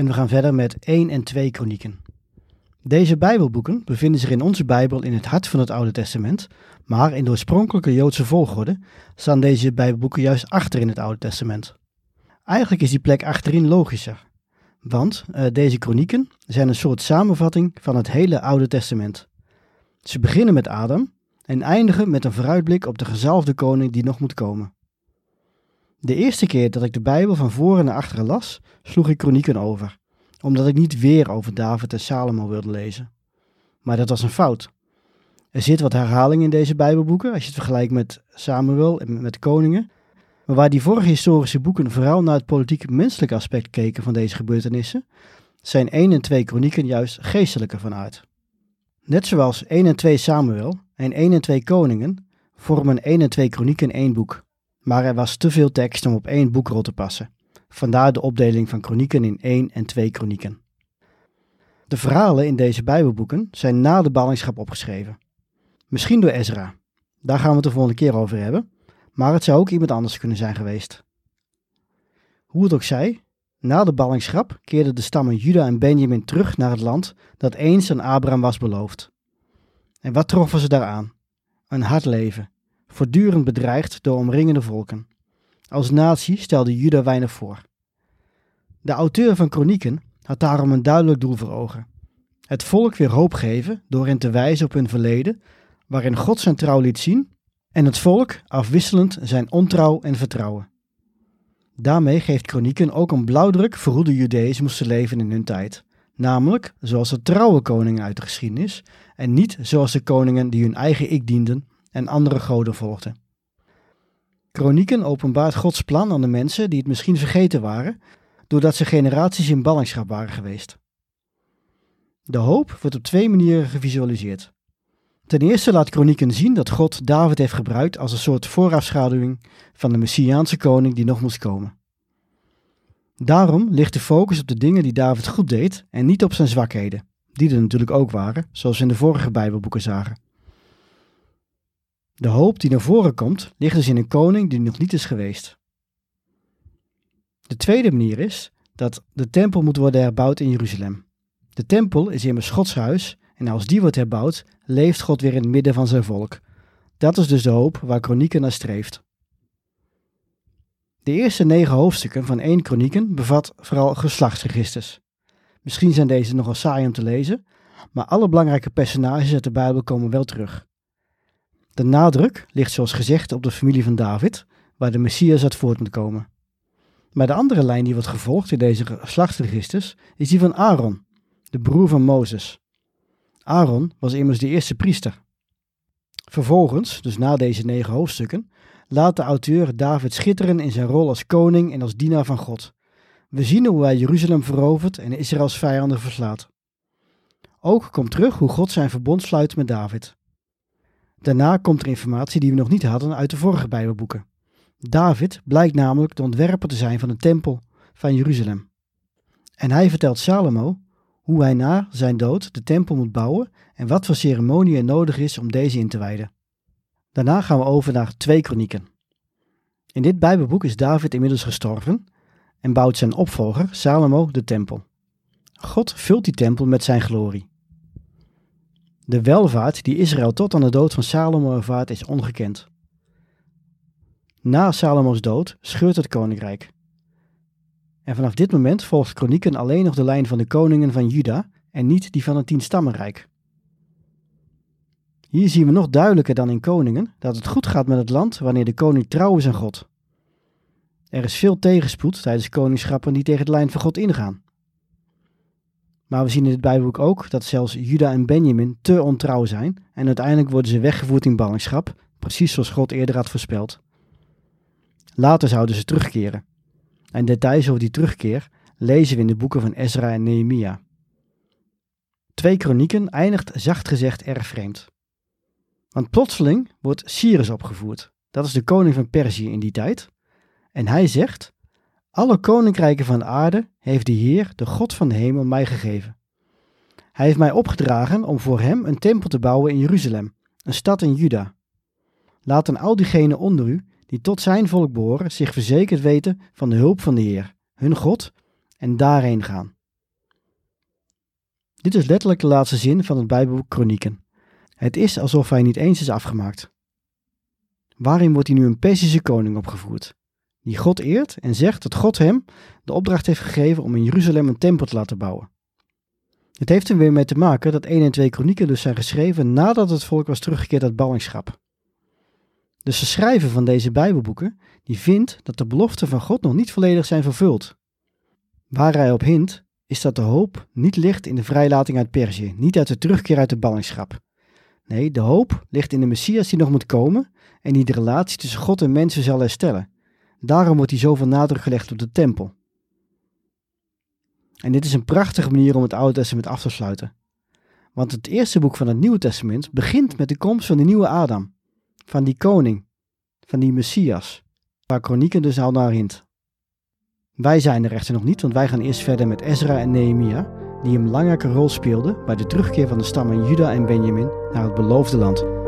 En we gaan verder met 1 en 2 kronieken. Deze Bijbelboeken bevinden zich in onze Bijbel in het hart van het Oude Testament, maar in de oorspronkelijke Joodse volgorde staan deze Bijbelboeken juist achter in het Oude Testament. Eigenlijk is die plek achterin logischer, want uh, deze kronieken zijn een soort samenvatting van het hele Oude Testament. Ze beginnen met Adam en eindigen met een vooruitblik op de gezalfde koning die nog moet komen. De eerste keer dat ik de Bijbel van voren naar achteren las, sloeg ik kronieken over, omdat ik niet weer over David en Salomo wilde lezen. Maar dat was een fout. Er zit wat herhaling in deze Bijbelboeken, als je het vergelijkt met Samuel en met koningen. Maar waar die vorige historische boeken vooral naar het politiek-menselijke aspect keken van deze gebeurtenissen, zijn 1 en 2 kronieken juist geestelijker van aard. Net zoals 1 en 2 Samuel en 1 en 2 koningen vormen 1 en 2 kronieken één boek maar er was te veel tekst om op één boekrol te passen. Vandaar de opdeling van kronieken in één en twee kronieken. De verhalen in deze Bijbelboeken zijn na de ballingschap opgeschreven. Misschien door Ezra. Daar gaan we het de volgende keer over hebben, maar het zou ook iemand anders kunnen zijn geweest. Hoe het ook zij, na de ballingschap keerden de stammen Juda en Benjamin terug naar het land dat eens aan Abraham was beloofd. En wat troffen ze daaraan? Een hard leven, voortdurend bedreigd door omringende volken. Als natie stelde Juda weinig voor. De auteur van Kronieken had daarom een duidelijk doel voor ogen. Het volk weer hoop geven door hen te wijzen op hun verleden, waarin God zijn trouw liet zien, en het volk afwisselend zijn ontrouw en vertrouwen. Daarmee geeft Kronieken ook een blauwdruk voor hoe de Judeërs moesten leven in hun tijd, namelijk zoals de trouwe koningen uit de geschiedenis en niet zoals de koningen die hun eigen ik dienden en andere goden volgden. Kronieken openbaart Gods plan aan de mensen die het misschien vergeten waren, doordat ze generaties in ballingschap waren geweest. De hoop wordt op twee manieren gevisualiseerd. Ten eerste laat Kronieken zien dat God David heeft gebruikt als een soort voorafschaduwing van de Messiaanse koning die nog moest komen. Daarom ligt de focus op de dingen die David goed deed en niet op zijn zwakheden, die er natuurlijk ook waren, zoals we in de vorige Bijbelboeken zagen. De hoop die naar voren komt, ligt dus in een koning die nog niet is geweest. De tweede manier is dat de tempel moet worden herbouwd in Jeruzalem. De tempel is immers Gods huis en als die wordt herbouwd, leeft God weer in het midden van zijn volk. Dat is dus de hoop waar Kronieken naar streeft. De eerste negen hoofdstukken van één Kronieken bevat vooral geslachtsregisters. Misschien zijn deze nogal saai om te lezen, maar alle belangrijke personages uit de Bijbel komen wel terug. De nadruk ligt zoals gezegd op de familie van David, waar de Messias uit voort moet komen. Maar de andere lijn die wordt gevolgd in deze geslachtsregisters is die van Aaron, de broer van Mozes. Aaron was immers de eerste priester. Vervolgens, dus na deze negen hoofdstukken, laat de auteur David schitteren in zijn rol als koning en als dienaar van God. We zien hoe hij Jeruzalem verovert en Israëls vijanden verslaat. Ook komt terug hoe God zijn verbond sluit met David. Daarna komt er informatie die we nog niet hadden uit de vorige Bijbelboeken. David blijkt namelijk de ontwerper te zijn van de tempel van Jeruzalem. En hij vertelt Salomo hoe hij na zijn dood de tempel moet bouwen en wat voor ceremonie er nodig is om deze in te wijden. Daarna gaan we over naar twee kronieken. In dit Bijbelboek is David inmiddels gestorven en bouwt zijn opvolger Salomo de tempel. God vult die tempel met zijn glorie. De welvaart die Israël tot aan de dood van Salomo ervaart is ongekend. Na Salomo's dood scheurt het koninkrijk. En vanaf dit moment volgt Kronieken alleen nog de lijn van de koningen van Juda en niet die van het tienstammenrijk. Hier zien we nog duidelijker dan in Koningen dat het goed gaat met het land wanneer de koning trouw is aan God. Er is veel tegenspoed tijdens koningschappen die tegen de lijn van God ingaan. Maar we zien in het Bijbelboek ook dat zelfs Juda en Benjamin te ontrouw zijn en uiteindelijk worden ze weggevoerd in ballingschap, precies zoals God eerder had voorspeld. Later zouden ze terugkeren. En details over die terugkeer lezen we in de boeken van Ezra en Nehemia. Twee kronieken eindigt zacht gezegd erg vreemd. Want plotseling wordt Cyrus opgevoerd. Dat is de koning van Perzië in die tijd. En hij zegt: Alle koninkrijken van de aarde heeft de Heer, de God van de hemel, mij gegeven. Hij heeft mij opgedragen om voor hem een tempel te bouwen in Jeruzalem, een stad in Juda. Laten al diegenen onder u die tot zijn volk behoren zich verzekerd weten van de hulp van de Heer, hun God, en daarheen gaan. Dit is letterlijk de laatste zin van het Bijbelboek Kronieken. Het is alsof hij niet eens is afgemaakt. Waarin wordt hij nu een Persische koning opgevoerd, die God eert en zegt dat God hem de opdracht heeft gegeven om in Jeruzalem een tempel te laten bouwen. Het heeft er weer mee te maken dat 1 en 2 kronieken dus zijn geschreven nadat het volk was teruggekeerd uit ballingschap. Dus de schrijver van deze Bijbelboeken die vindt dat de beloften van God nog niet volledig zijn vervuld. Waar hij op hint is dat de hoop niet ligt in de vrijlating uit Perzië, niet uit de terugkeer uit de ballingschap. Nee, de hoop ligt in de Messias die nog moet komen en die de relatie tussen God en mensen zal herstellen. Daarom wordt hier zoveel nadruk gelegd op de tempel. En dit is een prachtige manier om het Oude Testament af te sluiten. Want het eerste boek van het Nieuwe Testament begint met de komst van de nieuwe Adam, van die koning, van die Messias, waar Kronieken dus al naar hint. Wij zijn er echter nog niet, want wij gaan eerst verder met Ezra en Nehemia, die een belangrijke rol speelden bij de terugkeer van de stammen Juda en Benjamin naar het beloofde land.